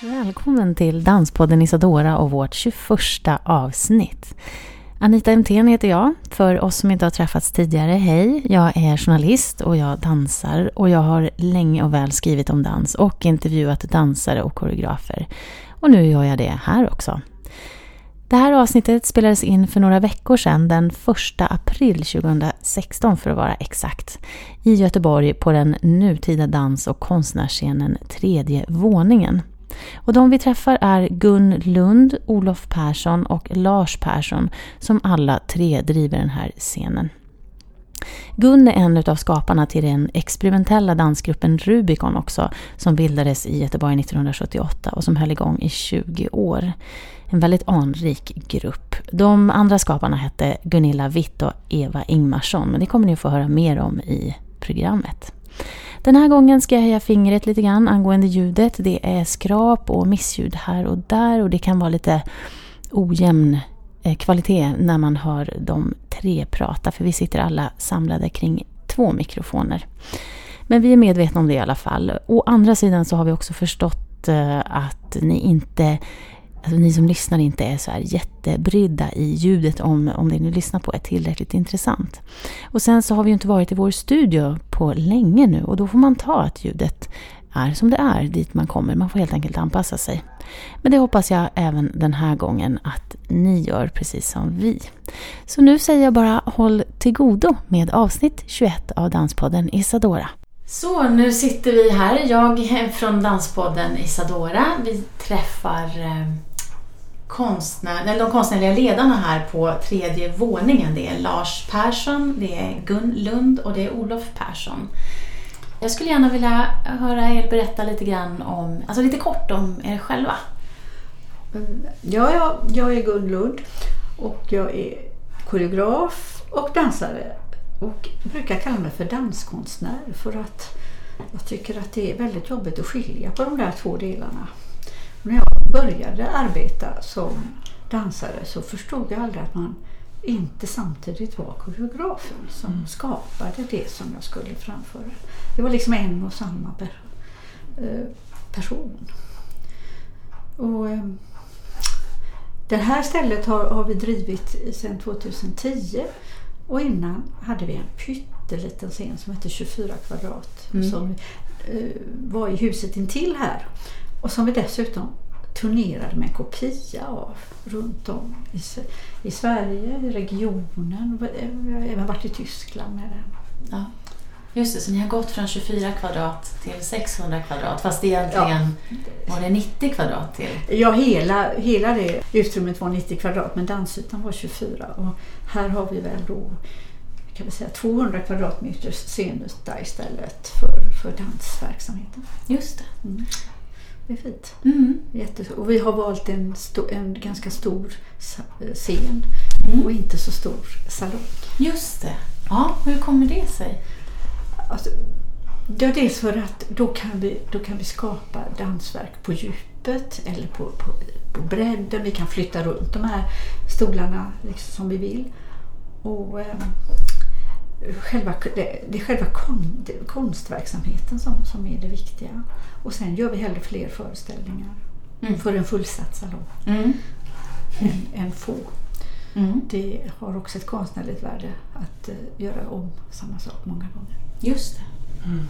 Välkommen till Danspodden Isadora och vårt 21 avsnitt. Anita Emthén heter jag. För oss som inte har träffats tidigare, hej. Jag är journalist och jag dansar och jag har länge och väl skrivit om dans och intervjuat dansare och koreografer. Och nu gör jag det här också. Det här avsnittet spelades in för några veckor sedan, den 1 april 2016 för att vara exakt, i Göteborg på den nutida dans- och konstnärsscenen Tredje våningen. Och de vi träffar är Gun Lund, Olof Persson och Lars Persson som alla tre driver den här scenen. Gun är en av skaparna till den experimentella dansgruppen Rubicon också, som bildades i Göteborg 1978 och som höll igång i 20 år. En väldigt anrik grupp. De andra skaparna hette Gunilla Witt och Eva Ingmarsson, men det kommer ni att få höra mer om i programmet. Den här gången ska jag höja fingret lite grann angående ljudet. Det är skrap och missljud här och där och det kan vara lite ojämn eh, kvalitet när man hör de tre prata för vi sitter alla samlade kring två mikrofoner. Men vi är medvetna om det i alla fall. Å andra sidan så har vi också förstått eh, att ni inte alltså ni som lyssnar inte är så här jättebrydda i ljudet om, om det ni lyssnar på är tillräckligt intressant. Och sen så har vi ju inte varit i vår studio på länge nu och då får man ta att ljudet är som det är dit man kommer. Man får helt enkelt anpassa sig. Men det hoppas jag även den här gången att ni gör precis som vi. Så nu säger jag bara håll till godo med avsnitt 21 av Danspodden Isadora. Så, nu sitter vi här. Jag är från Danspodden Isadora. Vi träffar eh, konstnär, eller de konstnärliga ledarna här på tredje våningen. Det är Lars Persson, det är Gun Lund och det är Olof Persson. Jag skulle gärna vilja höra er berätta lite grann om, alltså lite kort om er själva. Mm, ja, jag, jag är Gun Lund och jag är koreograf och dansare och brukar kalla mig för danskonstnär för att jag tycker att det är väldigt jobbigt att skilja på de där två delarna. När jag började arbeta som dansare så förstod jag aldrig att man inte samtidigt var koreografen som mm. skapade det som jag skulle framföra. Det var liksom en och samma eh, person. Och, eh, det här stället har, har vi drivit sedan 2010 och innan hade vi en pytteliten scen som hette 24 kvadrat mm. som eh, var i huset intill här. Och som vi dessutom turnerade med en kopia av runt om i, i Sverige, i regionen. Vi har även varit i Tyskland med den. Ja. Just det, så ni har gått från 24 kvadrat till 600 kvadrat fast egentligen ja. var det 90 kvadrat till? Ja, hela, hela det utrymmet var 90 kvadrat men dansytan var 24 och här har vi väl då kan vi säga 200 kvadratmeters scenyta istället för, för dansverksamheten. Just det. Mm. Det är fint. Mm. Och vi har valt en, en ganska stor scen mm. och inte så stor salong. Just det. Ja, hur kommer det sig? Alltså, ja, dels för att då kan, vi, då kan vi skapa dansverk på djupet eller på, på, på bredden. Vi kan flytta runt de här stolarna liksom som vi vill. Och, eh, själva, det, det är själva kon, det, konstverksamheten som, som är det viktiga. Och sen gör vi hellre fler föreställningar mm. för en fullsatt salong mm. än, än få. Mm. Det har också ett konstnärligt värde att uh, göra om samma sak många gånger. Just det. Mm.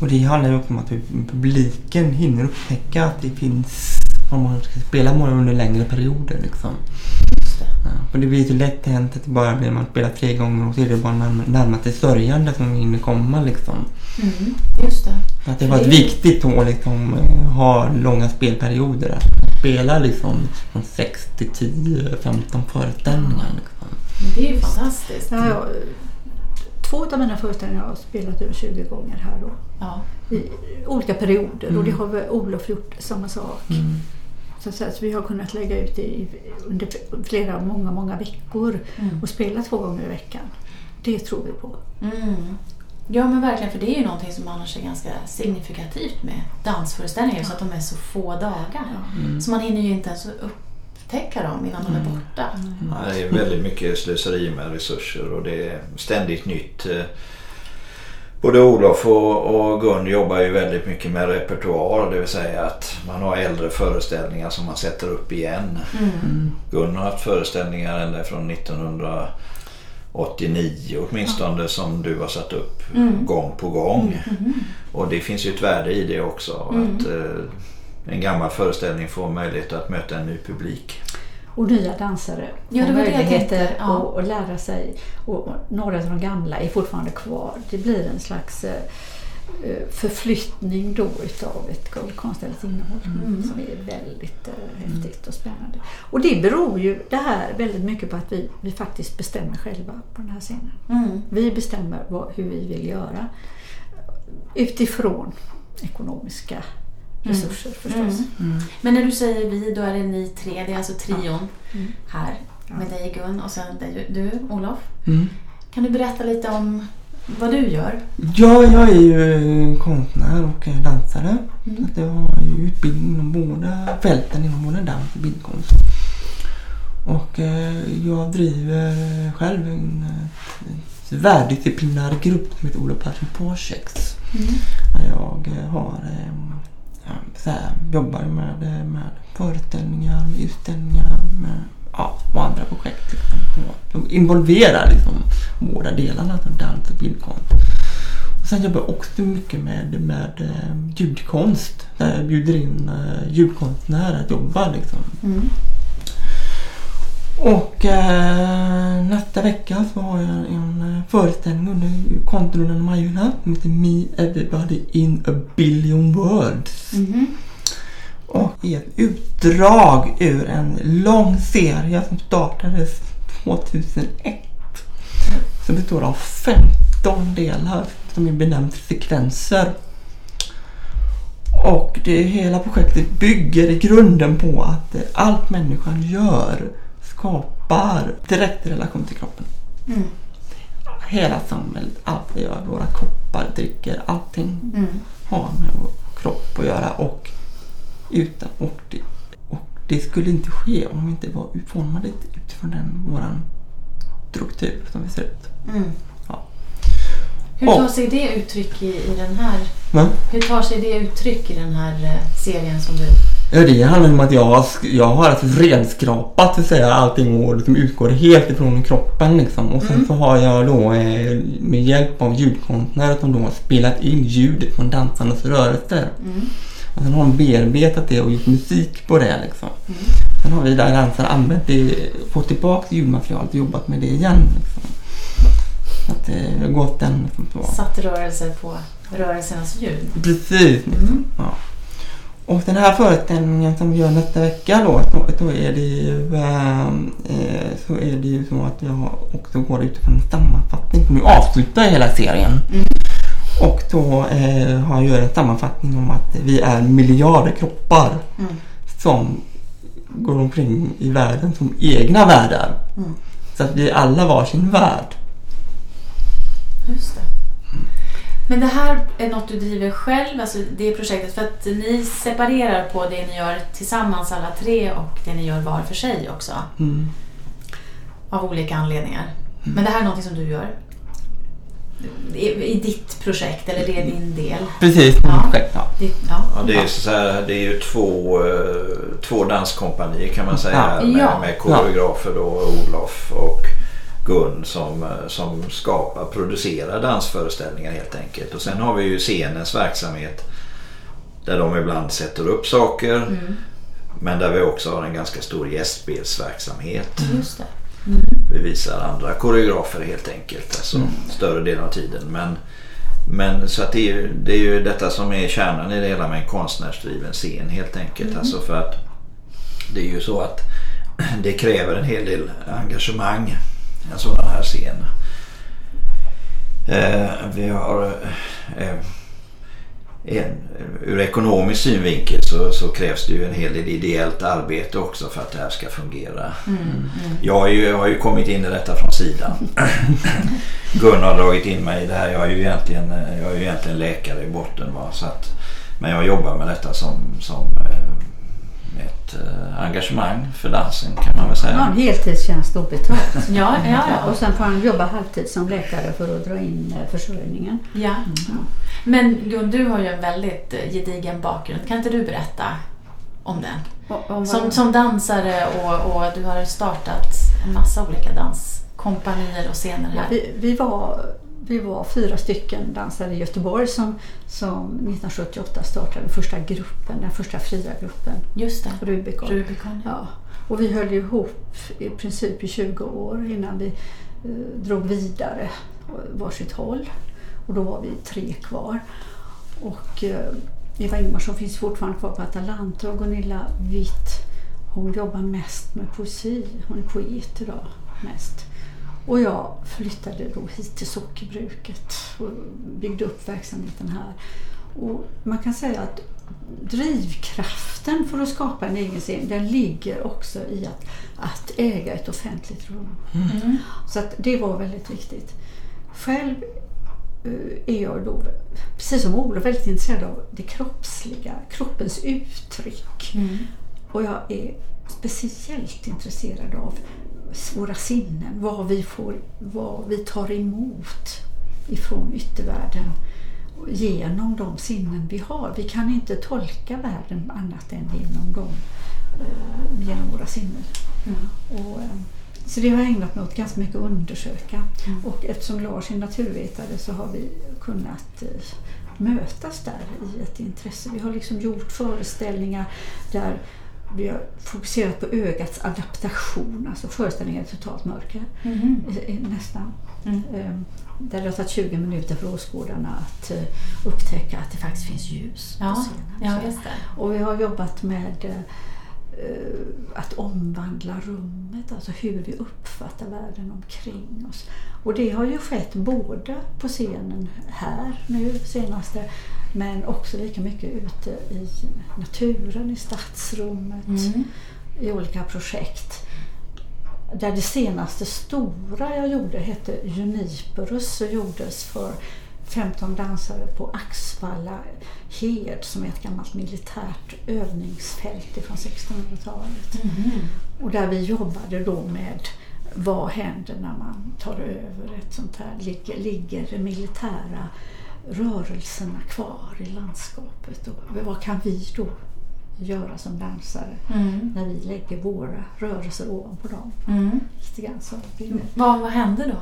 Och det handlar också om att publiken hinner upptäcka att det finns, om man ska spela många under längre perioder. Liksom. Ja, och det blir så lätt hänt att det bara blir man spelar tre gånger och så är det bara närmast det sörjande som hinner komma. Liksom. Mm, just det. Att det var det... viktigt att liksom, eh, ha långa spelperioder. Att spela liksom från 6 till 10, 15 föreställningar. Liksom. Det är ju fantastiskt. Ja, ja. Två av mina föreställningar har jag spelat över 20 gånger här då. Ja. I olika perioder mm. och det har väl Olof gjort samma sak. Mm. Så, att, säga, så vi har kunnat lägga ut det i, under flera, många, många veckor Mm. och spela två gånger i veckan. Det tror vi på. Mm. Ja men verkligen, för det är ju någonting som annars är ganska signifikativt med dansföreställningar, så att de är så få dagar. Så man hinner ju inte ens upptäcka dem innan de är borta. Ja, Det är väldigt mycket slöseri med resurser och det är ständigt nytt. Både Olof och, och Gun jobbar ju väldigt mycket med repertoar. Det vill säga att man har äldre föreställningar som man sätter upp igen. Gun har haft föreställningar ända från 1989 åtminstone som du har satt upp gång på gång. Och det finns ju ett värde i det också. Att eh, en gammal föreställning får möjlighet att möta en ny publik. Och nya dansare Ja, jag möjligheter tänkte, ja. att, att lära sig. Och och några av de gamla är fortfarande kvar. Det blir en slags eh, eh, förflyttning då utav ett konstnärligt innehåll Mm. som är väldigt eh, häftigt och spännande. Och det beror ju det här väldigt mycket på att vi, vi faktiskt bestämmer själva på den här scenen. Mm. Vi bestämmer vad, hur vi vill göra utifrån ekonomiska resurser förstås. Mm. Men när du säger vi, då är det ni tre, det är alltså trion Mm. här med dig Gun och sen dig, du Olof. Mm. Kan du berätta lite om vad du gör? Ja, jag är ju konstnär och eh, dansare. Mm. Så jag har ju utbildning inom båda fälten, inom både dans och bildkonst. Och eh, jag driver själv en eh, värdisciplinär grupp som heter Olof Persson Projects. Mm. Där jag eh, har, eh, så här, jobbar med, med föreställningar, med utställningar med, ja, och andra projekt. Liksom, som involverar liksom, båda delarna, alltså dans och bildkonst. Och sen jobbar jag också mycket med, med eh, ljudkonst. Där jag bjuder in eh, ljudkonstnärer att jobba. Liksom. Mm. Och eh, nästa vecka så har jag en eh, föreställning under konton under Majorna som heter Me Everybody in a Billion Words. Mhm. Och är ett utdrag ur en lång serie som startades 2001. Som består av 15 delar som är benämnt sekvenser. Och det hela projektet bygger i grunden på att allt människan gör skapar direkt relation till kroppen. Mm. Hela samhället, allt vi gör, våra kroppar, dricker, allting Mm. har med vår kropp att göra och utan och det, och det skulle inte ske om vi inte var utformade utifrån den våran struktur som vi ser ut. Mm. Ja. Hur Och- tar sig det uttryck i, i den här Men, Hur tar sig det uttryck i den här eh, serien som du... ja, det handlar om att jag har, jag har alltså renskrapat så säga allting och liksom utgår helt ifrån kroppen liksom. Och sen så har jag då eh, med hjälp av ljudkonstnärer som då har spelat in ljudet från dansarnas rörelser. Mm. Och sen har de bearbetat det och gjort musik på det liksom. Sen har vi där dansare använt det, fått tillbaka ljudmaterialet och jobbat med det igen. Liksom. Så att det har gått den liksom. Satt rörelser på rörelsernas ljud. Precis. Liksom. Mm. Ja. Och den här föreställningen som vi gör nästa vecka då, då, då är det ju ehm, eh, så är det ju så att jag också går utifrån en sammanfattning. Nu avslutar jag hela serien. Mm. Och då eh, har jag en sammanfattning om att vi är miljarder kroppar Mm. som går omkring i världen som egna världar. Mm. Så att vi är alla varsin värld. Just det. Men det här är något du driver själv, alltså det projektet, för att ni separerar på det ni gör tillsammans alla tre och det ni gör var för sig också. Mm. Av olika anledningar. Men det här är något som du gör? I, i ditt projekt, eller det är din del? Precis, Ja. projekt. Ja. Ditt, ja. Ja, det, är så här, det är ju två, eh, två danskompanier kan man säga Ja. med, Ja. med koreografer då, Olof och Gun som, eh, som skapar, producerar dansföreställningar helt enkelt. Och sen har vi ju scenens verksamhet där de ibland sätter upp saker Mm. men där vi också har en ganska stor gästspelsverksamhet. Just det. Vi visar andra koreografer helt enkelt. Alltså större delen av tiden. Men, men så att det är, ju, det är ju detta som är kärnan i det hela med en konstnärsdriven scen helt enkelt. Alltså för att det är ju så att det kräver en hel del engagemang. En sådan här scen. Eh, vi har eh, en, ur ekonomisk synvinkel så, så, krävs det ju en hel del ideellt arbete också för att det här ska fungera. Mm, mm. Jag, ju, har ju kommit in i detta från sidan. Gunnar har dragit in mig i det här. Jag är ju egentligen, jag är ju egentligen läkare i botten. Va? Så att, men jag jobbar med detta som, som eh, eh, engagemang för dansen kan man väl säga. Ja, en heltidstjänst obetalt. ja, ja, ja. Och sen får han jobba halvtid som läkare för att dra in eh, försörjningen. Ja. Mm. Men Gun, du har ju en väldigt gedigen bakgrund. Kan inte du berätta om den? Om som, som dansare och, och du har startat en massa olika danskompanier och scener här. Ja, vi, vi var vi var fyra stycken dansare i Göteborg som, som 1978 startade första gruppen, den första fria gruppen. Just det. Rubicon. Rubicon. Ja. Och vi höll ihop i princip i 20 år innan vi eh, drog vidare varsitt håll. Och då var vi tre kvar. Och eh, Eva Ingmarsson finns fortfarande kvar på Atalanta och Gunilla Witt hon jobbar mest med poesi. Hon är poet idag mest. Och jag flyttade då hit till sockerbruket och byggde upp verksamheten här. Och man kan säga att drivkraften för att skapa en egen scen den ligger också i att, att äga ett offentligt rum. Mm. Så att det var väldigt viktigt. Själv eh, är jag då, precis som Olof, väldigt intresserad av det kroppsliga, kroppens uttryck. Mm. Och jag är speciellt intresserad av våra sinnen, vad vi, får, vad vi tar emot ifrån yttervärlden genom de sinnen vi har. Vi kan inte tolka världen annat än genom, dem, eh, genom våra sinnen. Mm. Och, eh, så det har jag ägnat mig åt ganska mycket att undersöka. Mm. Och eftersom Lars är naturvetare så har vi kunnat eh, mötas där i ett intresse. Vi har liksom gjort föreställningar där vi har fokuserat på ögats adaptation, alltså föreställningen i totalt mörker. Mm. Nästan. Mm. Ehm, där det har tagit 20 minuter för åskådarna att uh, upptäcka att det faktiskt finns ljus ja. på scenen. Ja. Och vi har jobbat med uh, att omvandla rummet, alltså hur vi uppfattar världen omkring oss. Och det har ju skett både på scenen här nu senaste men också lika mycket ute i naturen, i stadsrummet, mm. i olika projekt. Där det senaste stora jag gjorde hette Juniperus och gjordes för 15 dansare på Axvalla Hed som är ett gammalt militärt övningsfält från 1600-talet. Mm. Och där vi jobbade då med vad händer när man tar över ett sånt här, ligger, ligger militära rörelserna kvar i landskapet och vad kan vi då göra som dansare mm. när vi lägger våra rörelser ovanpå dem. Mm. så. Vad, vad hände då?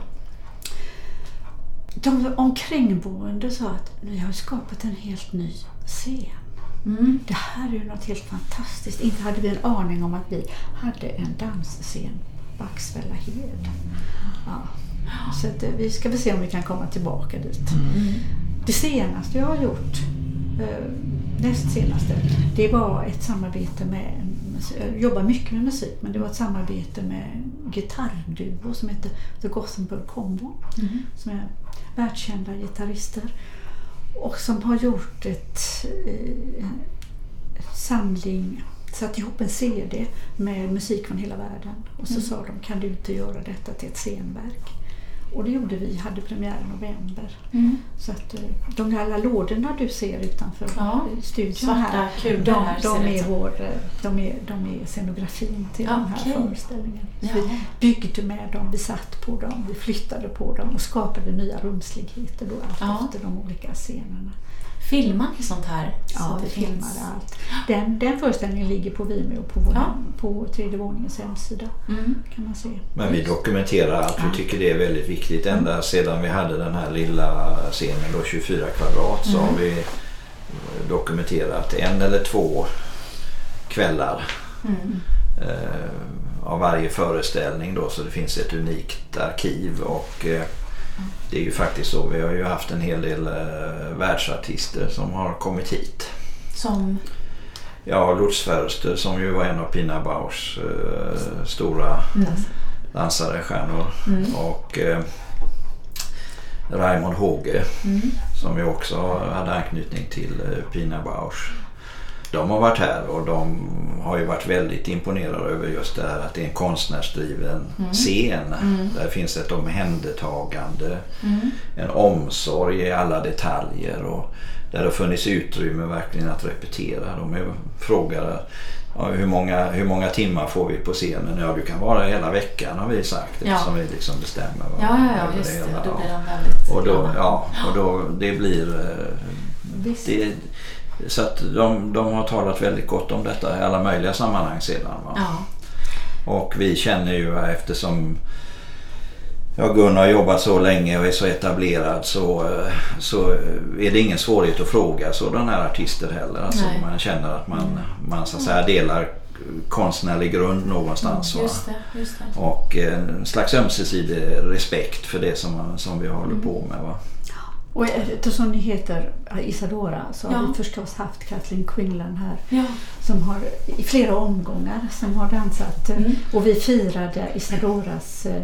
De omkringboende sa att vi har skapat en helt ny scen. Mm. Det här är ju något helt fantastiskt. Inte hade vi en aning om att vi hade en dansscen på Axvalla Hed. Ja. Så eh, vi ska väl se om vi kan komma tillbaka dit. Mm. Det senaste jag har gjort, eh, näst senaste, det var ett samarbete med, jag jobbar mycket med musik, men det var ett samarbete med gitarrduo som heter The Gothenburg Combo, mm. som är världskända gitarrister och som har gjort ett, eh, samling satt ihop en CD med musik från hela världen och så mm. sa de kan du inte göra detta till ett scenverk? Och det gjorde vi, hade premiär i november. Mm. Så att eh, de där alla lådorna du ser utanför ja, studion svarta här, de, de, är vår, eh, de, är, de är scenografin till okay. den här föreställningen. Ja. Vi byggde med dem, vi satt på dem, vi flyttade på dem och skapade nya rumsligheter då ja. efter de olika scenerna. Filmar ni sånt här? Ja, vi filmar allt. Den, den föreställningen ligger på Vimeo på, vår, ja. på tredje våningens hemsida. Mm. kan man se. Men vi dokumenterar allt. Vi tycker det är väldigt viktigt. Ända mm. sedan vi hade den här lilla scenen då 24 kvadrat så mm. har vi dokumenterat en eller två kvällar. Mm. Eh, av varje föreställning då så det finns ett unikt arkiv och eh, det är ju faktiskt så. Vi har ju haft en hel del eh, världsartister som har kommit hit. Som? Ja, Lutz Förster som ju var en av Pina Bauschs eh, stora mm. dansare, stjärnor. Mm. Och, eh, Raimond Håge som ju också hade anknytning till eh, Pina Bausch. De har varit här och de har ju varit väldigt imponerade över just det här att det är en konstnärsdriven scen. Där finns ett omhändertagande, en omsorg i alla detaljer och där det har funnits utrymme verkligen att repetera. De är frågade ja, hur, många, hur många timmar får vi på scenen? Ja, du kan vara hela veckan har vi sagt Ja. eftersom vi liksom bestämmer. Ja, ja, ja just det. hela. Då blir de väldigt Och då, glada. ja, och då det blir... eh, Visst. Det, så att de, de har talat väldigt gott om detta i alla möjliga sammanhang sedan. Ja. Och vi känner ju eftersom ja, Gunnar har jobbat så länge och är så etablerad så, eh, så är det ingen svårighet att fråga sådana här artister heller. Alltså Nej. man känner att man, man så att säga delar konstnärlig grund någonstans. Just det, just det. Och en slags ömsesidig respekt för det som, som vi håller på med. Va? Och eftersom ni heter Isadora så har Ja. vi förstås haft Kathleen Quinlan här Ja. som har i flera omgångar som har dansat. Mm. Och vi firade Isadoras eh,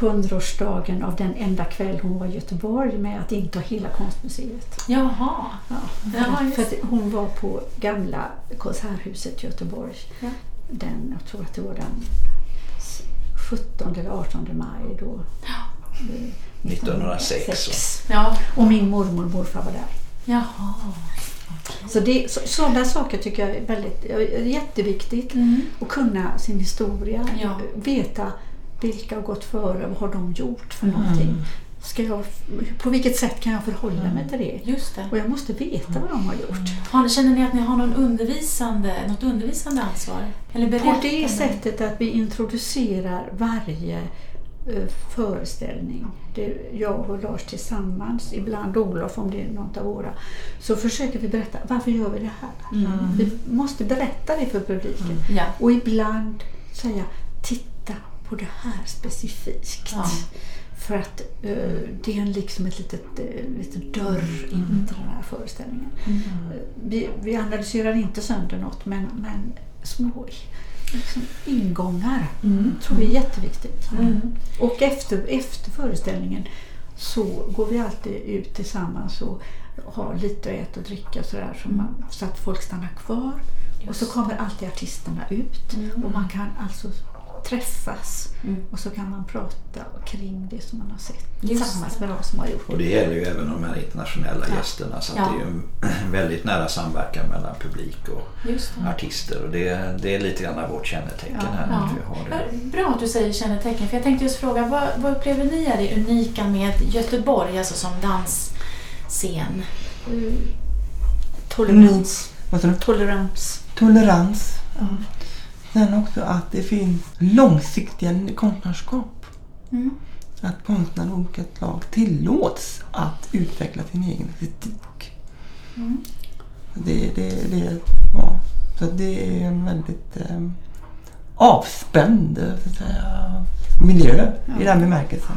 hundraårsdagen av den enda kväll hon var i Göteborg med att inta hela konstmuseet. Jaha. Ja. Ja, just för hon var på gamla Konserthuset i Göteborg. Ja. Den, jag tror att det var den 17 eller 18 maj då. eh, 1906. Ja. Och min mormor och morfar var där. Jaha. Så det, så, sådana saker tycker jag är väldigt är jätteviktigt. Mm. Att kunna sin historia. Ja. Veta vilka har gått före, vad har de gjort för någonting. Ska jag, på vilket sätt kan jag förhålla mig till det? Just det. Och jag måste veta vad de har gjort. Har, känner ni att ni har någon undervisande, något undervisande ansvar? Eller På berättande? det sättet att vi introducerar varje eh, föreställning, det, jag och Lars tillsammans, ibland Olof om det är något av våra, så försöker vi berätta varför gör vi det här? Mm. Vi måste berätta det för publiken. Ja. Och ibland säga titta på det här specifikt. Ja. För att eh, det är liksom ett litet, uh, litet dörr in till den här föreställningen. Mm. Eh, vi, vi analyserar inte sönder något men, men små liksom, ingångar tror vi är jätteviktigt. Mm. Och efter, efter föreställningen så går vi alltid ut tillsammans och har lite att äta och dricka sådär, så, man, så att folk stannar kvar. Och så kommer alltid artisterna ut och man kan alltså träffas Mm. och så kan man prata kring det som man har sett Just tillsammans det. med de som har gjort Och det. det gäller ju även de här internationella Ja. gästerna. Så att Ja. det är ju en väldigt nära samverkan mellan publik och det. artister. Och det, det är lite grann vårt kännetecken Ja. här. Ja. Att vi har det. Bra att du säger kännetecken, för jag tänkte just fråga, vad, vad upplever ni är det unika med Göteborg, alltså som dansscen? Eh, Tolerans. Du? Tolerans. Tolerans. Ja. Sen också att det finns långsiktiga konstnärskap. Mm. Att konstnärer av olika slag tillåts att utveckla sin egen estetik. Mm. Det, det, det, ja. Så det är en väldigt eh, avspänd så att säga, miljö i den bemärkelsen.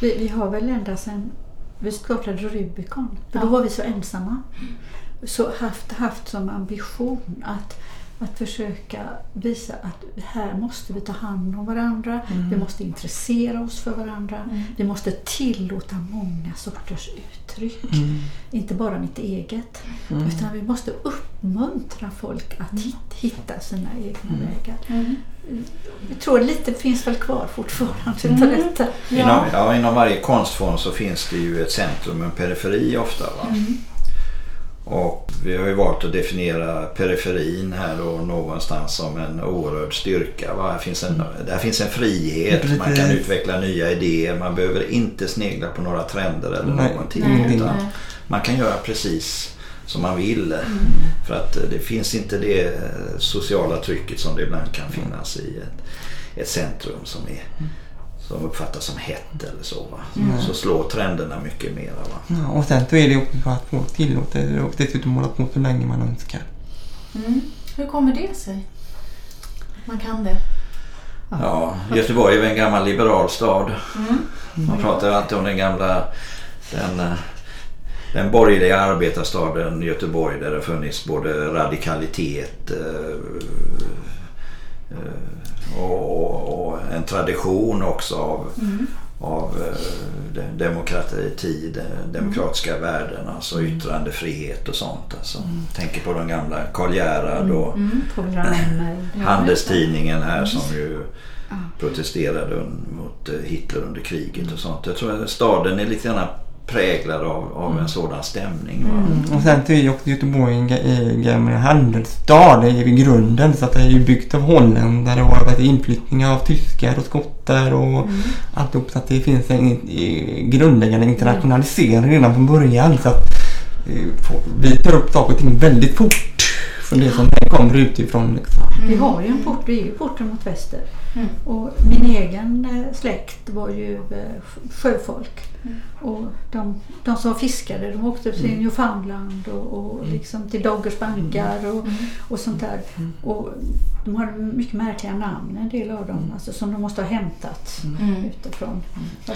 Vi, vi har väl ända sedan vi startade Rubicon, för då Ja. var vi så ensamma, så haft, haft som ambition att, att försöka visa att här måste vi ta hand om varandra, vi måste intressera oss för varandra, vi måste tillåta många sorters uttryck. Inte bara mitt eget, utan vi måste uppmuntra folk att hit- hitta sina egna vägar. Mm. Jag tror lite finns väl kvar fortfarande utav detta. Inom, ja, inom varje konstform så finns det ju ett centrum och en periferi ofta. Va? Mm. Och vi har ju valt att definiera periferin här då någonstans som en oerhörd styrka. Va? Här, finns en, där finns en frihet, man kan utveckla nya idéer, man behöver inte snegla på några trender eller Nej. någonting. Nej, utan nej. man kan göra precis som man vill. För att det finns inte det sociala trycket som det ibland kan finnas i ett, ett centrum som, är, som uppfattas som hett eller så. Va? Så slår trenderna mycket mera. Va? Ja, och sen så är det också så att folk tillåter och dessutom hålla på så länge man önskar. Mm. Hur kommer det sig? Att Man kan det? Ja, Göteborg är väl en gammal liberal stad. Mm. Man pratar alltid om den gamla den, den borgerliga arbetarstaden Göteborg där det funnits både radikalitet eh, och, och en tradition också av, av eh, demokrati, de, demokratiska mm. värden, alltså mm. yttrandefrihet och sånt. Alltså. Mm. Tänker på de gamla Karl Gerhard och mm. Handelstidningen här som ju protesterade mot eh, Hitler under kriget och sånt. Jag tror att staden är lite grann präglad av, av en mm. sådan stämning. Mm. Och sen är ju också Göteborg en gammal handelsstad i grunden så att det är ju byggt av holländare och varit inflyttning av tyskar och skottar och mm. alltihop så att det finns en grundläggande internationalisering redan från början så att eh, vi tar upp saker och ting väldigt fort från det som kommer utifrån. Liksom. Vi har ju en port, vi är ju porten mot väster. Mm. Och min egen eh, släkt var ju eh, sjöfolk. Mm. Och de, de som fiskade de åkte till mm. Newfoundland och, och mm. liksom till Doggers bankar och, mm. och sånt där. Mm. Och de hade mycket märkliga namn en del av dem mm. alltså, som de måste ha hämtat mm. utifrån.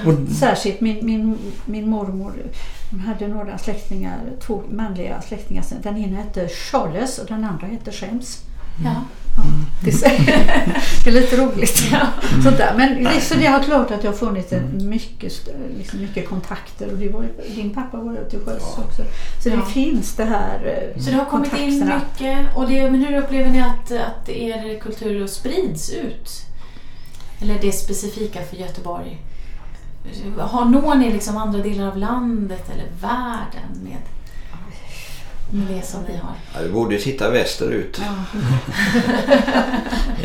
Mm. Särskilt min, min, min mormor de hade några släktingar, två manliga släktingar. Den ena hette Charles och den andra hette Schems. Ja. Det, är, lite roligt. Ja. Sånt där. Men så det har klart att det har funnits en mycket, liksom mycket kontakter och var, din pappa var ju till sjöss också. Så det finns det här Så det har kommit in mycket. Och det, men hur upplever ni att, att er kultur sprids ut? Eller det specifika för Göteborg? Har, når ni liksom andra delar av landet eller världen med med det som vi har. Ja, vi borde titta västerut. Ja.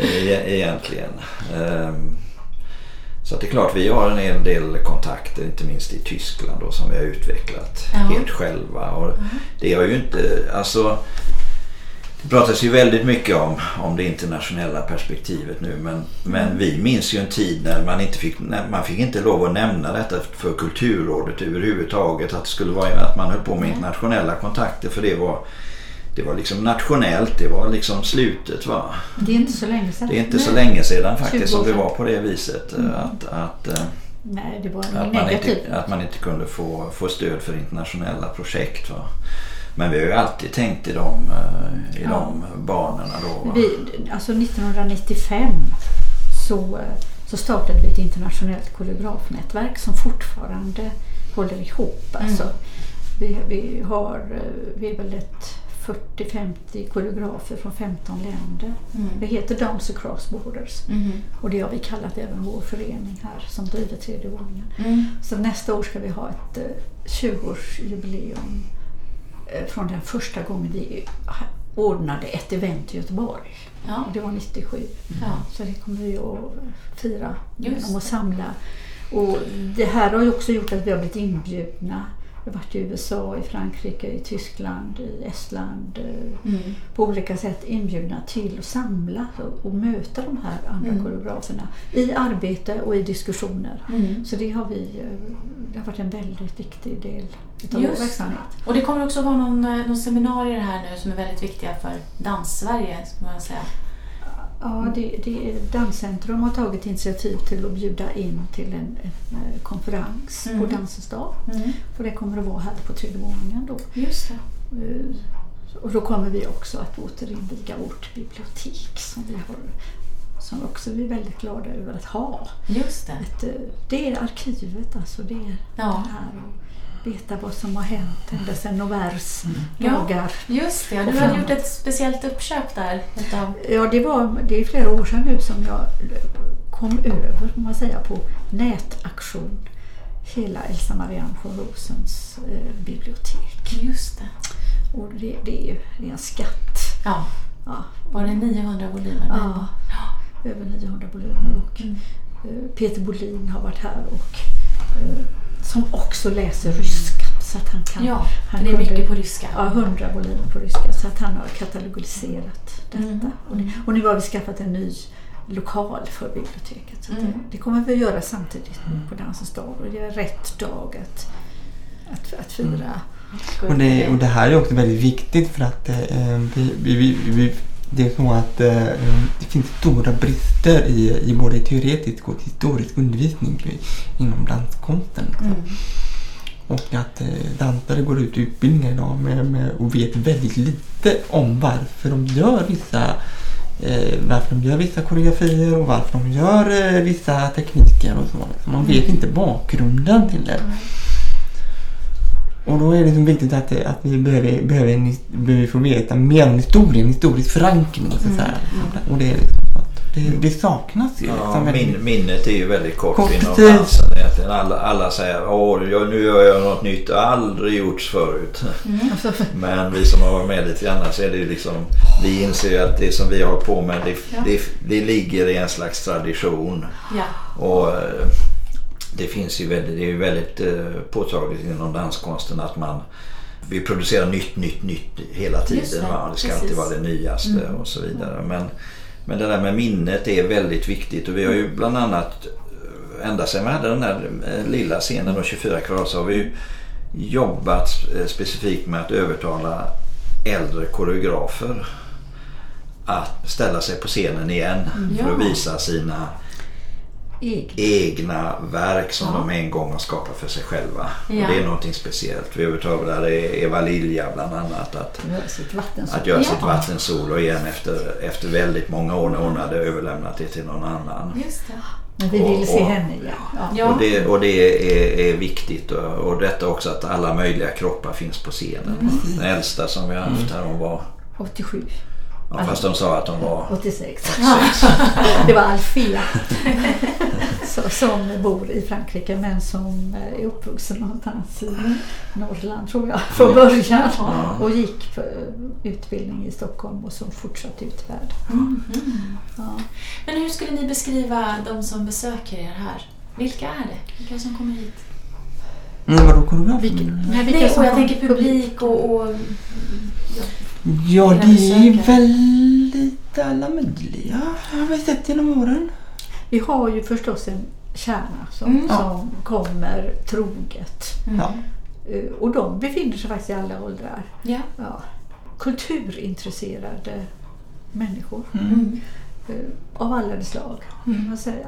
E-, egentligen. Ehm, så det är klart vi har en hel del kontakter inte minst i Tyskland då, som vi har utvecklat ja. helt själva. Och mm. Det har ju inte, alltså det pratas ju väldigt mycket om, om det internationella perspektivet nu men, men mm. vi minns ju en tid när man inte fick, man fick inte lov att nämna detta för Kulturrådet överhuvudtaget. Att, det skulle vara, att man höll på med internationella kontakter för det var det var liksom nationellt, det var liksom slutet. Va? Det är inte så länge sedan. Det är inte så länge sedan faktiskt som det var på det viset. Mm. Att, att, eh, Nej, det var att, man inte, att man inte kunde få, få stöd för internationella projekt. Va? Men vi har ju alltid tänkt i de, eh, i ja. de banorna då. Vi, alltså 1995 så, så startade vi ett internationellt koreografnätverk som fortfarande håller ihop. Mm. Alltså, vi, vi, har, eh, vi är väl ett 40-50 koreografer från 15 länder. Mm. Det heter Dance Across Borders mm. och det har vi kallat även vår förening här som driver tredje våningen. Mm. Så nästa år ska vi ha ett 20-årsjubileum Eh, från den första gången vi ordnade ett event i Göteborg. Ja. Det var 97. Ja. Så det kommer vi att fira genom att samla. Och det här har ju också gjort att vi har blivit inbjudna jag har varit i USA, i Frankrike, i Tyskland, i Estland. Eh, mm. På olika sätt inbjudna till att samla och möta de här andra mm. koreograferna i arbete och i diskussioner. Mm. Så det har, vi, eh, det har varit en väldigt viktig del av vår verksamhet. Och det kommer också vara någon, eh, någon seminarier här nu som är väldigt viktiga för Dans-Sverige. Ska man säga. Ja, det, det, Danscentrum har tagit initiativ till att bjuda in till en, en eh, konferens mm. på Dansens dag. Mm. För det kommer att vara här på tredje våningen då. Just det. Eh, och då kommer vi också att återinviga vårt bibliotek som vi har som också vi är väldigt glada över att ha. Just det. Ett, eh, det är arkivet alltså. Det är ja. det här veta vad som har hänt ända sedan Novers mm. dagar. Ja, just det, du har gjort ett speciellt uppköp där. Utav... Ja, det, var, det är flera år sedan nu som jag kom över man säga, på nätaktion hela Elsa von Rosens eh, bibliotek. Just det. Och det, det, är, det är en skatt. Ja. ja. Var det 900 volymer? Ja, ja. över 900 volymer. Och, mm. eh, Peter Bolin har varit här och eh, som också läser ryska. Så att han kan, ja, han det är mycket på ryska. Ja, hundra volymer på ryska. Så att han har katalogiserat detta. Mm. Och, det, och, nu har vi skaffat en ny lokal för biblioteket. Så mm. det, det, kommer vi att göra samtidigt mm. på Dansens dag. Och det är rätt dag att, att, att fira. Mm. Och det, och det här är också väldigt viktigt för att eh, vi, vi, vi det är så att eh, det finns stora brister i, i både teoretisk och historisk undervisning inom danskonsten. Liksom. Mm. Och att eh, dansare går ut i utbildningar idag med, med, och vet väldigt lite om varför de gör vissa eh, varför de gör vissa koreografier och varför de gör eh, vissa tekniker och så. Liksom. Man vet inte bakgrunden till det. Och då är det liksom viktigt att, att vi behöver, behöver, behöver få veta mer om historien, historisk förankring. Så att säga. Och det, är liksom, så att det, det saknas ju. Ja, liksom väldigt- min, minnet är ju väldigt kort, Kort, inom dansen. Egentligen. Alla, alla säger jag, nu gör jag något nytt. Det har aldrig gjorts förut. Alltså, Men vi som har varit med lite grann så är det ju liksom Vi inser ju att det som vi har på med det, det, det ligger i en slags tradition. Ja. Och eh, det finns ju väldigt, det är ju väldigt eh, påtagligt inom danskonsten att man vi producerar nytt, nytt, nytt hela Just tiden. det, va? det ska precis. alltid vara det nyaste och så vidare. Men, men det där med minnet är väldigt viktigt och vi har ju bland annat eh, ända sedan vi hade den här eh, lilla scenen och 24 kvadrat så har vi jobbat specifikt med att övertala äldre koreografer att ställa sig på scenen igen för att visa sina egen. egna verk som Ja. de en gång har skapat för sig själva. Ja. Och det är någonting speciellt. Vi övertalade Eva Lilja bland annat att, Göra sitt vattensol. att göra Ja. sitt vattensolo igen efter, efter väldigt många år när hon hade överlämnat det till någon annan. Just det. Men vi vill se Och- och- henne igen. Ja. Ja. Och det, och det är, är viktigt och, och detta också att alla möjliga kroppar finns på scenen. Mm. Den äldsta som vi har haft här hon var, 87, ja, fast de sa att hon var 86. Det var Alfea som bor i Frankrike men som är uppvuxen någonstans i Norrland tror jag från början. Och gick på utbildning i Stockholm och så fortsatt ut i världen. Ja. Men hur skulle ni beskriva de som besöker er här? Vilka är det? Vilka som kommer hit? Mm, vadå koreografer? Vilka, nej, Nej, som och jag tänker publik och... och Ja, Vilka det är besökare? väldigt alla möjliga. har vi sett genom åren. Vi har ju förstås en kärna som, Mm. som kommer troget. Ja. Eh, Och de befinner sig faktiskt i alla åldrar. ja. Ja. Kulturintresserade människor. Mm. eh, Av alla de slag, kan man säga.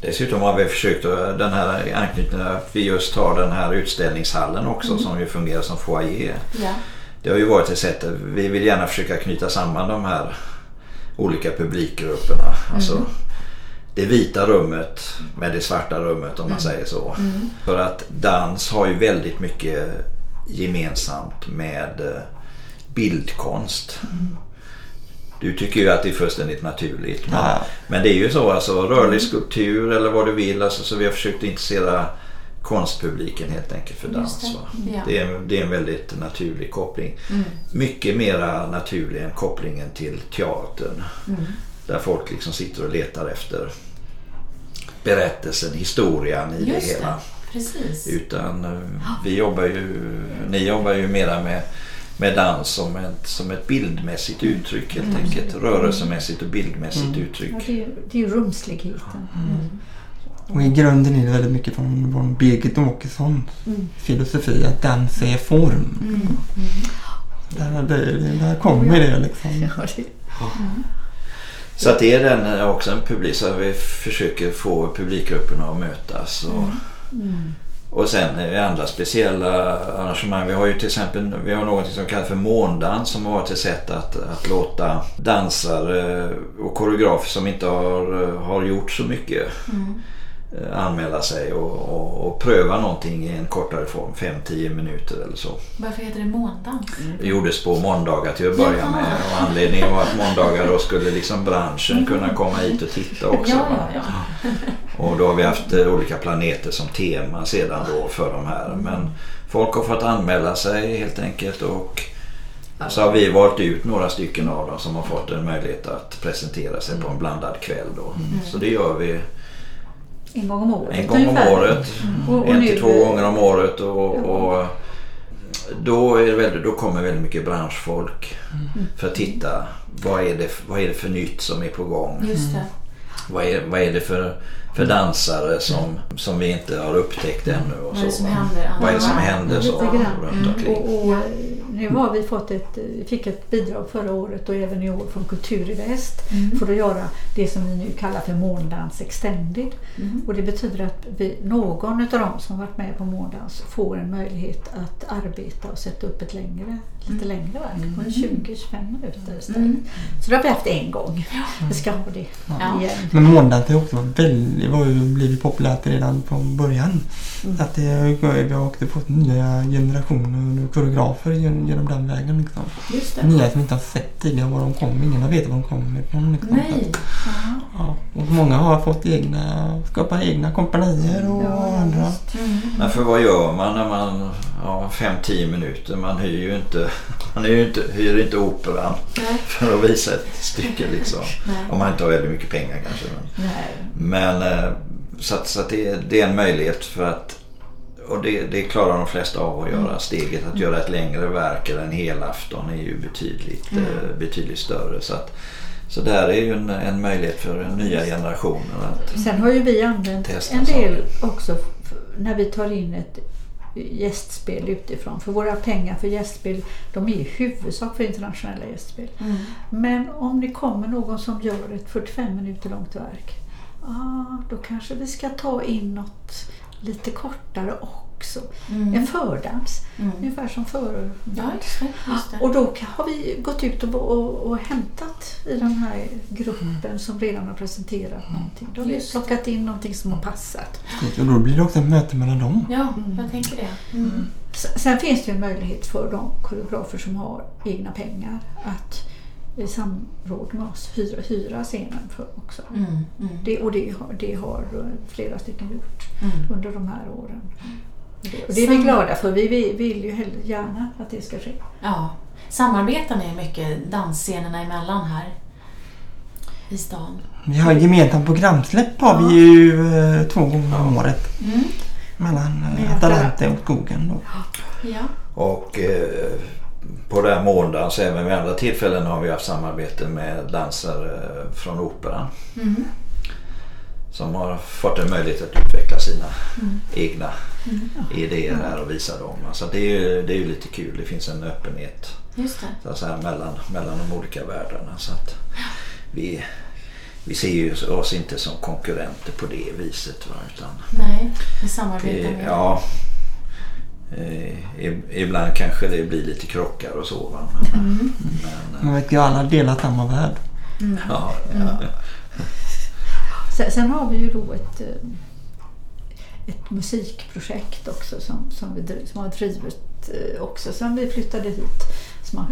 Dessutom har vi försökt att- den här anknytningen att vi just har den här utställningshallen också som ju fungerar som foyer. Det har ju varit ett sätt vi vill gärna försöka knyta samman de här olika publikgrupperna. Alltså det vita rummet med det svarta rummet om man säger så. För att dans har ju väldigt mycket gemensamt med eh, bildkonst. Du tycker ju att det är fullständigt naturligt. Men, Ja. men det är ju så alltså rörlig skulptur eller vad du vill. Alltså, så vi har försökt intressera konstpubliken helt enkelt för dans. det. va. Ja. Det, är, det är en väldigt naturlig koppling. Mycket mera naturlig än kopplingen till teatern. Där folk liksom sitter och letar efter berättelsen, historien i det Just hela. det. Precis. Utan eh, vi jobbar ju, ni jobbar ju mera med, med dans som ett, som ett bildmässigt uttryck helt enkelt. Rörelsemässigt och bildmässigt uttryck. Ja, det, är, det är ju rumsligheten. Och i grunden är det väldigt mycket från, från Birgit Åkessons Mm. filosofi att dans är form. Där, där, där kommer det liksom. Ja, det, Så att det är den eh, också en publik, så vi försöker få publikgrupperna att mötas. Och, och sen är det andra speciella arrangemang. Vi har ju till exempel vi har något som kallas för måndans som har varit ett sätt att, att låta dansare och koreografer som inte har, har gjort så mycket eh, anmäla sig och, och, och pröva någonting i en kortare form, 5-10 minuter eller så. Varför heter det måndans? Det gjordes på måndagar till att börja med och anledningen var att måndagar då skulle liksom branschen kunna komma hit och titta också. Ja, ja, ja. Och då har vi haft eh, olika planeter som tema sedan då för de här. Men folk har fått anmäla sig helt enkelt och så har vi valt ut några stycken av dem som har fått en möjlighet att presentera sig på en blandad kväll då. Så det gör vi en gång om året en gång om året. Och, och En till två gånger om året och, och då, är väldigt, då kommer väldigt mycket branschfolk för att titta vad är, det, vad är det för nytt som är på gång. Just det. Vad är, vad är det för, för dansare som, som vi inte har upptäckt ännu. Och Vad är det som händer? Vad är det som händer så runt omkring. Och, och nu har vi fått ett, fick ett bidrag förra året och även i år från Kultur i Väst Mm. för att göra det som vi nu kallar för Måndans Extended. Mm. Och det betyder att vi, någon av dem som varit med på Måndans får en möjlighet att arbeta och sätta upp ett längre, lite längre verk på en 20-25 minuter istället. Mm. Så det har vi haft en gång. Vi ska ha det Ja. igen. Men måndagen har också väldigt, var ju blivit populärt redan från början. Mm. Att det, vi har också fått nya generationer koreografer genom, genom den vägen. Liksom. Just det. Nya som inte har sett tidigare var de kommer. Ingen har vetat var de kommer ifrån. Liksom. Nej. Ja. Ja, och många har fått egna, skapa egna kompanier och Ja, andra. Mm. Men för vad gör man när man har 5-10 minuter? Man hyr ju inte, man hyr inte, hyr inte operan Nej. för att visa ett stycke liksom. Nej. Om man inte har väldigt mycket pengar kanske. Men, Nej. men eh, så, att, så att det, det är en möjlighet för att och det, det klarar de flesta av att göra. Steget att göra ett längre verk eller en hel afton är ju betydligt, eh, betydligt större. Så, att, så där är ju en, en möjlighet för den nya generationen att Sen har ju vi använt en del saker. också när vi tar in ett gästspel utifrån. För våra pengar för gästspel de är i huvudsak för internationella gästspel. Mm. Men om det kommer någon som gör ett 45 minuter långt verk, ah, då kanske vi ska ta in något lite kortare också. Mm. En fördans, Mm. ungefär som för Ja, just det. Just det. och då har vi gått ut och, och, och hämtat i den här gruppen som redan har presenterat någonting. Då har vi plockat in någonting som har passat. Och då blir det också ett möte mellan dem. Ja, jag tänker det. Mm. S- Sen finns det ju en möjlighet för de koreografer som har egna pengar att i samråd med oss hyra, hyra scenen för också. Mm. Mm. Det, och det har, det har eh, flera stycken gjort Mm. under de här åren. Det, och det är vi glada för. Vi vill, vill ju hellre gärna att det ska ske. Ja. Samarbetar ni mycket dansscenerna emellan här i stan? Vi har gemensamt programsläpp har vi ju eh, två gånger om året. Mm. Mellan eh, Atalante och skogen. Då. Ja. Och eh, på den måndagen så även vid andra tillfällen har vi haft samarbete med dansare från Operan. Mm. Som har fått en möjlighet att utveckla sina Mm. egna idéer här och visa dem. Så det är, ju, det är ju lite kul. Det finns en öppenhet så att säga, mellan, mellan de olika världarna. Så att vi, vi ser ju oss inte som konkurrenter på det viset. Va? Utan Nej, vi samarbetar det, med. ja, eh, ibland kanske det blir lite krockar och så. Va? Men, Mm. men, eh, Man vet ju alla delar samma värld. ja, ja, Sen, sen har vi ju då ett, eh, ett musikprojekt också som, som, vi, som har drivit eh, också sen vi flyttade hit. Som, har,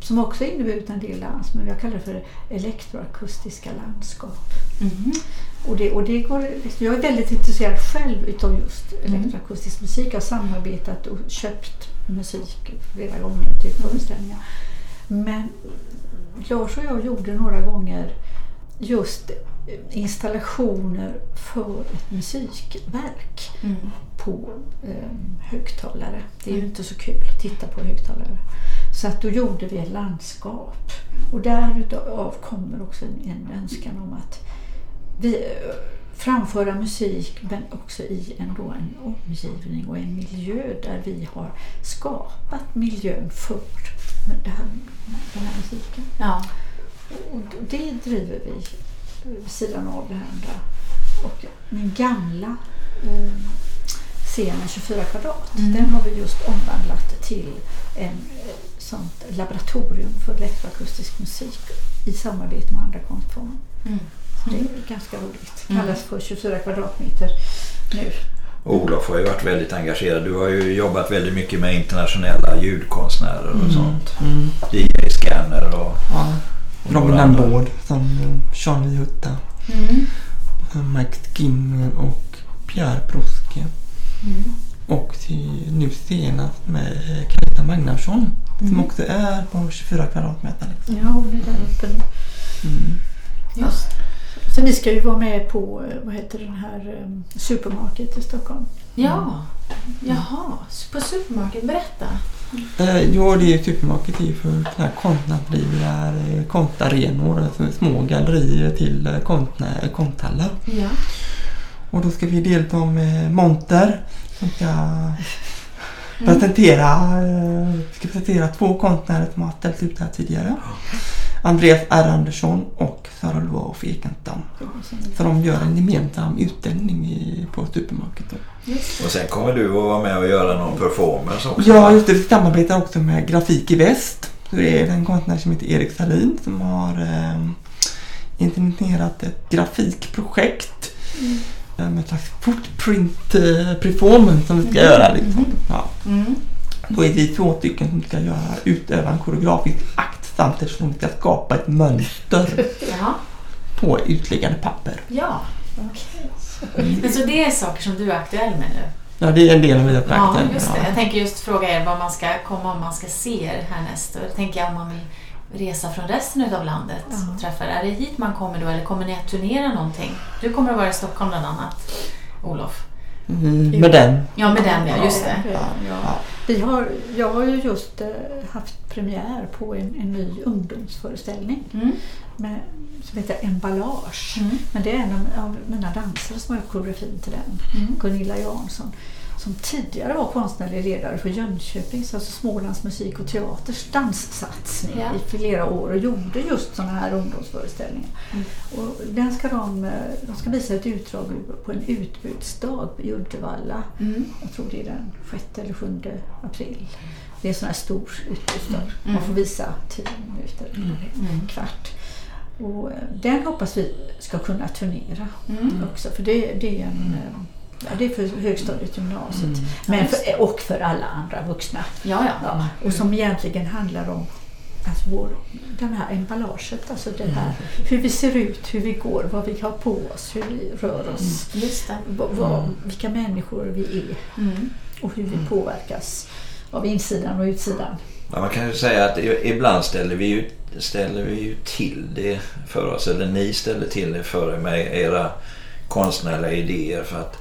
som också inneburit en del dans, men jag kallar det för elektroakustiska landskap. Mhm. Och det, och det går, jag är väldigt intresserad själv utav just elektroakustisk musik. Jag har samarbetat och köpt musik flera gånger till föreställningar. Men Lars och jag gjorde några gånger just installationer för ett musikverk Mm. på eh, högtalare. Det är ju inte så kul att titta på högtalare. Så att då gjorde vi ett landskap. Och därav kommer också en, en önskan om att vi, eh, framföra musik men också i en, då en omgivning och en miljö där vi har skapat miljön för det här, den här musiken. Ja. Och det driver vi vid sidan av det andra. Och min gamla eh, scenen 24 kvadrat, Mm. den har vi just omvandlat till en eh, sånt laboratorium för elektroakustisk musik i samarbete med andra konstformer. Mm. Det är ganska roligt. Mm. kallas för 24 kvadratmeter nu. Olof har ju varit väldigt engagerad. Du har ju jobbat väldigt mycket med internationella ljudkonstnärer och sånt. Mm. DJ Scanner och Ja. Robin några andra. Lambord som eh, Charlie Hutta. Mm. Mike Skinner och Pierre Broske. Mm. Och till, nu senast med eh, Kajsa Magnarsson. Som Mm. också är på 24 kvadratmeter. Liksom. Ja, hon är där uppe nu. Mm. Just. Så vi ska ju vara med på, eh, vad heter den här, eh, Supermarket i Stockholm. Ja. Jaha. På Supermarket. Berätta. Eh, ja, det är supermarket är för här konstnärsdrivna konstarenor. Alltså små gallerier till eh, konstnär, konsthallar. Ja. Och då ska vi delta med monter som ska presentera, vi ska presentera två konstnärer som har ställt ut här tidigare. Andreas R Andersson och Sara Loaf Ekenstam. Så de gör en gemensam utställning i, på Supermarket. Och sen kommer du att vara med och göra någon performance också. Ja, just det. Vi samarbetar också med Grafik i Väst. Det är en konstnär som heter Erik Salin som har eh, intenterat ett grafikprojekt eh, med ett slags footprint performance som vi ska göra. Liksom. Ja. Mm. Då är vi två stycken som ska göra utöva en koreografisk akt samtidigt som vi ska skapa ett mönster Ja. på utliggande papper. Ja. Men så det är saker som du är aktuell med nu? Ja, det är en del av mina Ja, prakter. just det. Jag tänker just fråga er vad man ska komma om man ska se er härnäst. Och då tänker jag om man vill resa från resten av landet Ja. och träffa er. Är det hit man kommer då eller kommer ni att turnera någonting? Du kommer att vara i Stockholm bland annat, Olof. Mm, med den. Ja, med den ja, just det. Ja, ja. Vi har, jag har ju just eh, haft premiär på en, en ny ungdomsföreställning Mm. med, som heter Emballage. Mm. Men det är en av, av mina dansare som har gjort koreografin till den. Mm. Gunilla Jansson. Som tidigare var konstnärlig ledare för Jönköpings, alltså Smålands musik och teaters danssatsning Ja. i flera år och gjorde just sådana här ungdomsföreställningar. Mm. Och den ska de, eh, de ska visa ett utdrag på en utbudsdag i Uddevalla. Mm. Jag tror det är den 6 eller 7 april. Det är en sån här stor utbudsdag. Mm. Man får visa 10 minuter, Mm. en kvart. Och eh, den hoppas vi ska kunna turnera Mm. också. För det, det är en eh, Ja, det är för högstadiet, gymnasiet. Mm. Men för, och för alla andra vuxna. Ja, ja. Ja, och som egentligen handlar om alltså vår, den här emballaget. Alltså det här, hur vi ser ut, hur vi går, vad vi har på oss, hur vi rör oss. Just det. vad- vad, vilka människor vi är Mm. och hur vi påverkas av insidan och utsidan. Ja, man kan ju säga att ibland ställer vi ju, ställer vi ju till det för oss. Eller ni ställer till det för er med era konstnärliga idéer. För att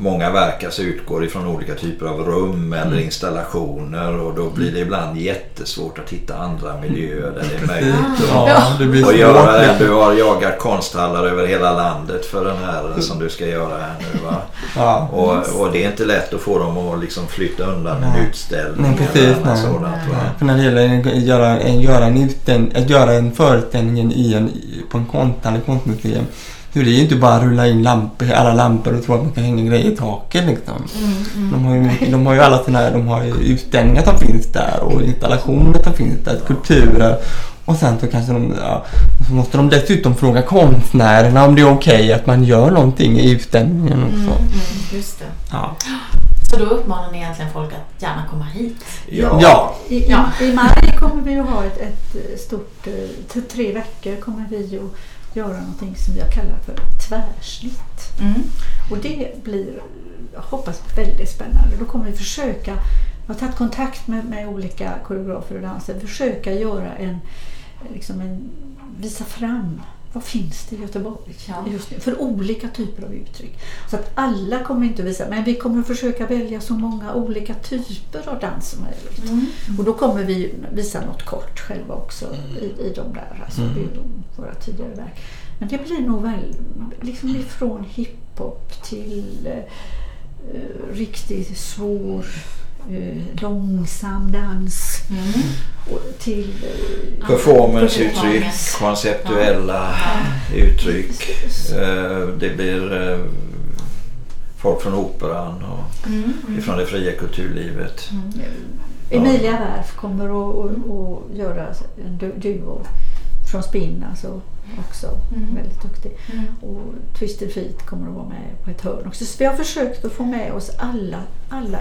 många verk alltså utgår ifrån olika typer av rum eller Mm. installationer. Och då blir det ibland jättesvårt att hitta andra miljöer där det är möjligt. Ja, det blir Och göra det. Du har jagat konsthallar över hela landet för den här som du ska göra här nu va? Ja. Och, och det är inte lätt att få dem att liksom flytta undan en utställning Nej, precis, eller nej. sådant. Va? För när det gäller att göra en, göra en, utställ, att göra en föreställning i en, på en konstnärlig konstmuseum så det är ju inte bara att rulla in lampor, alla lampor och tro att man kan hänga grejer i taket liksom. Mm. Mm. De har, ju, de har ju alla sina de har ju utställningar som finns där och installationer som finns där, skulpturer. Och sen så kanske de, ja, så måste de dessutom fråga konstnärerna om det är okej att man gör någonting i utställningen Mm. också. Mm. Just det. Ja. Så då uppmanar ni egentligen folk att gärna komma hit? Ja. ja. I, i. I maj kommer vi att ha ett, ett stort, eh, tre veckor kommer vi att göra någonting som jag kallar för tvärsnitt. Mm. Och det blir, jag hoppas, väldigt spännande. Då kommer vi försöka, jag har tagit kontakt med, med olika koreografer och dansare, försöka göra en, liksom en, visa fram vad finns det i Göteborg Ja. just nu för olika typer av uttryck. Så att alla kommer inte att visa, men vi kommer att försöka välja så många olika typer av dans som möjligt. Mm. Och då kommer vi visa något kort själva också i, i de där, alltså Mm. i de, våra tidigare verk. Men det blir nog väl, liksom ifrån hiphop till eh, riktigt svår, eh, långsam dans Mm. och till eh, Performanceuttryck, Performance. konceptuella uttryck. Eh, Det blir eh, folk från operan och Mm. Mm. ifrån det fria kulturlivet. Mm. Emilia Wärf kommer att, göra en du- duo från Spinn, alltså också Mm. väldigt duktig. Mm. Och Twisted Feet kommer att vara med på ett hörn också. Så vi har försökt att få med oss alla, alla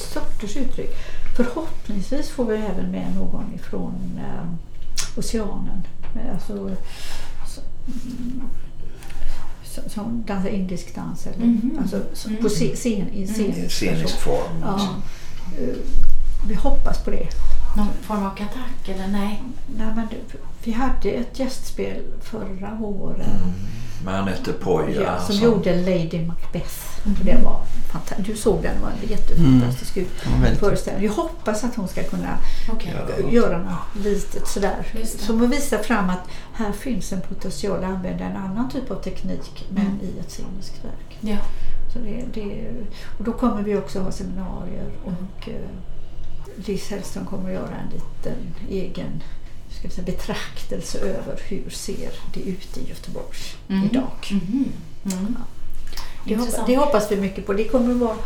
sorters uttryck. Förhoppningsvis får vi även med någon ifrån eh, Oceanen. Eh, Alltså, så, mm, som, som dansar indisk dans. Eller, Mhm. alltså, som Mm. på scen, i scenisk scenisk version. form. Ja. alltså. Eh, Vi hoppas på det. Någon form av attack eller nej? Nej, men vi hade ett gästspel förra våren. Med Anette Poja. Ja, som som- gjorde Lady Macbeth. Och det var fanta- du såg den, var en jättefantastisk var väldigt föreställning. Jag hoppas att hon ska kunna Okej. Ja. göra något litet sådär. Som att visa fram att här finns en potential att använda en annan typ av teknik men Mm. i ett sceniskt verk. Ja. Så det, det, och då kommer vi också ha seminarier och eh, Liz Hellström kommer att göra en liten egen ska vi säga, betraktelse över hur ser det ut i Göteborg Mm. idag. Mhm. Mm. Det, hoppas, det hoppas vi mycket på. Det kommer att vara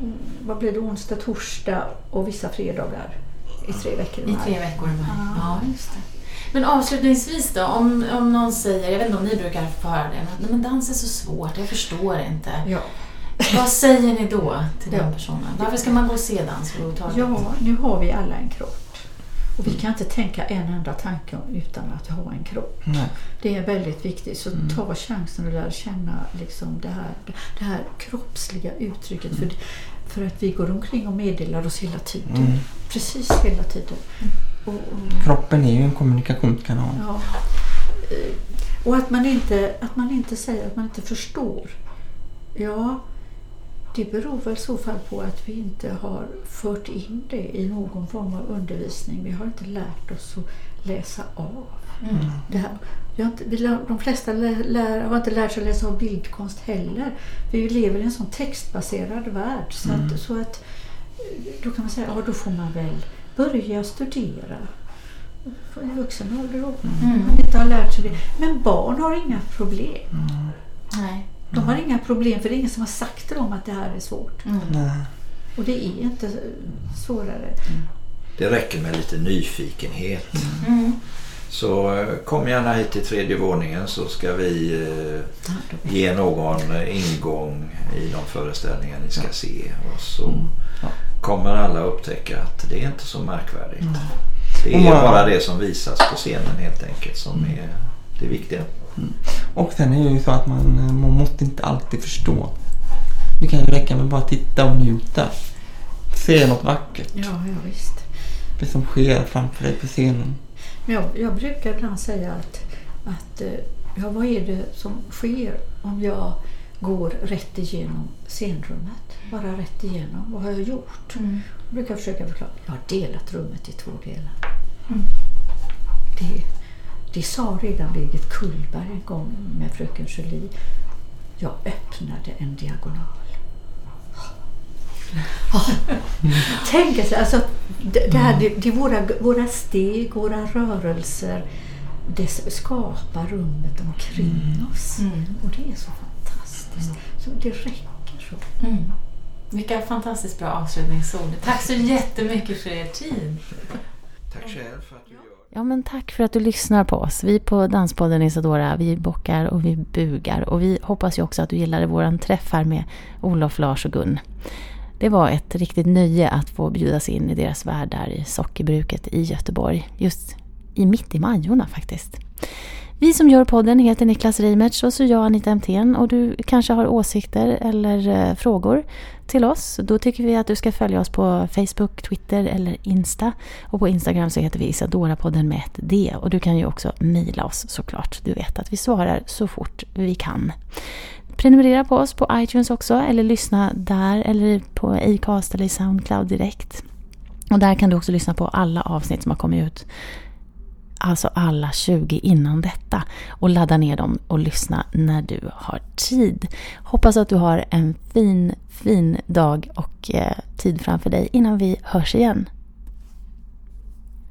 mm, vad blir det, onsdag, torsdag och vissa fredagar i tre veckor. I tre veckor i maj. Ja, just det. Men avslutningsvis då, om, om någon säger, jag vet inte om ni brukar få höra det, men, "Nej, men dans är så svårt, jag förstår inte. Ja. Vad säger ni då till den Ja. personen? Varför ska man gå och se dans överhuvudtaget? ja, nu har vi alla en kropp. Och vi kan inte tänka en enda tanke utan att ha en kropp. Nej. Det är väldigt viktigt. Så Mm. ta chansen och lära känna liksom det, här, det här kroppsliga uttrycket. För, för att vi går omkring och meddelar oss hela tiden. Mm. Precis hela tiden. Och, och, Kroppen är ju en kommunikationskanal. ja. Eh, och att man, inte, att man inte säger att man inte förstår. Ja, det beror väl i så fall på att vi inte har fört in det i någon form av undervisning. Vi har inte lärt oss att läsa av. Mm. Det här, vi har inte, vi lär, de flesta lär, lär, har inte lärt sig läsa av bildkonst heller. Vi lever i en sån textbaserad värld. Så, att, så att då kan man säga, ja då får man väl börja studera. I vuxen ålder då. Mm. Man inte har lärt sig det. Men barn har inga problem. Nej. De har inga problem för det är ingen som har sagt till dem att det här är svårt. Mm. Nej. Och det är inte svårare. Det räcker med lite nyfikenhet. Mm. Så eh, kom gärna hit till tredje våningen så ska vi eh, ge någon ingång i de föreställningar ni ska se. Och så Mm. Kommer alla upptäcka att det är inte så märkvärdigt. Det är bara det som visas på scenen helt enkelt som är det viktiga. Och sen är det ju så att man, eh, man måste inte alltid förstå. Det kan ju räcka med bara titta och njuta. Se något vackert. Ja, ja visst. Det som sker framför dig på scenen. Men jag, jag brukar ibland säga att, att eh, ja, vad är det som sker om jag går rätt igenom scenrummet? Bara rätt igenom. Vad har jag gjort? Mm. Jag brukar försöka förklara. Jag har delat rummet i två delar. Mm. Det, det sa redan Birgit Kullberg en gång med Fröken Julie. Jag öppnade en diagonal. Tänk er, alltså, det, det, här, det, det är våra, våra steg, våra rörelser. Det skapar rummet omkring oss. Mm. Och det är så fantastiskt. Så det räcker så. Mm. Vilka fantastiskt bra avslutningsord. Tack så jättemycket för er tid. Tack själv för att du Ja, men tack för att du lyssnar på oss. Vi på Danspodden Isadora, vi bockar och vi bugar. Och vi hoppas ju också att du gillade våran träff här med Olof, Lars och Gun. Det var ett riktigt nöje att få bjudas in i deras värld där i sockerbruket i Göteborg. Just i mitt i Majorna faktiskt. Vi som gör podden heter Niklas Reimertz och så jag Anita Emthén och du kanske har åsikter eller eh, frågor till oss. Då tycker vi att du ska följa oss på Facebook, Twitter eller Insta. Och på Instagram så heter vi Isadora-podden med ett D. Och du kan ju också mejla oss såklart. Du vet att vi svarar så fort vi kan. Prenumerera på oss på iTunes också eller lyssna där eller på Acast eller i Soundcloud direkt. Och där kan du också lyssna på alla avsnitt som har kommit ut alltså alla 20 innan detta och ladda ner dem och lyssna när du har tid. Hoppas att du har en fin, fin dag och eh, tid framför dig innan vi hörs igen.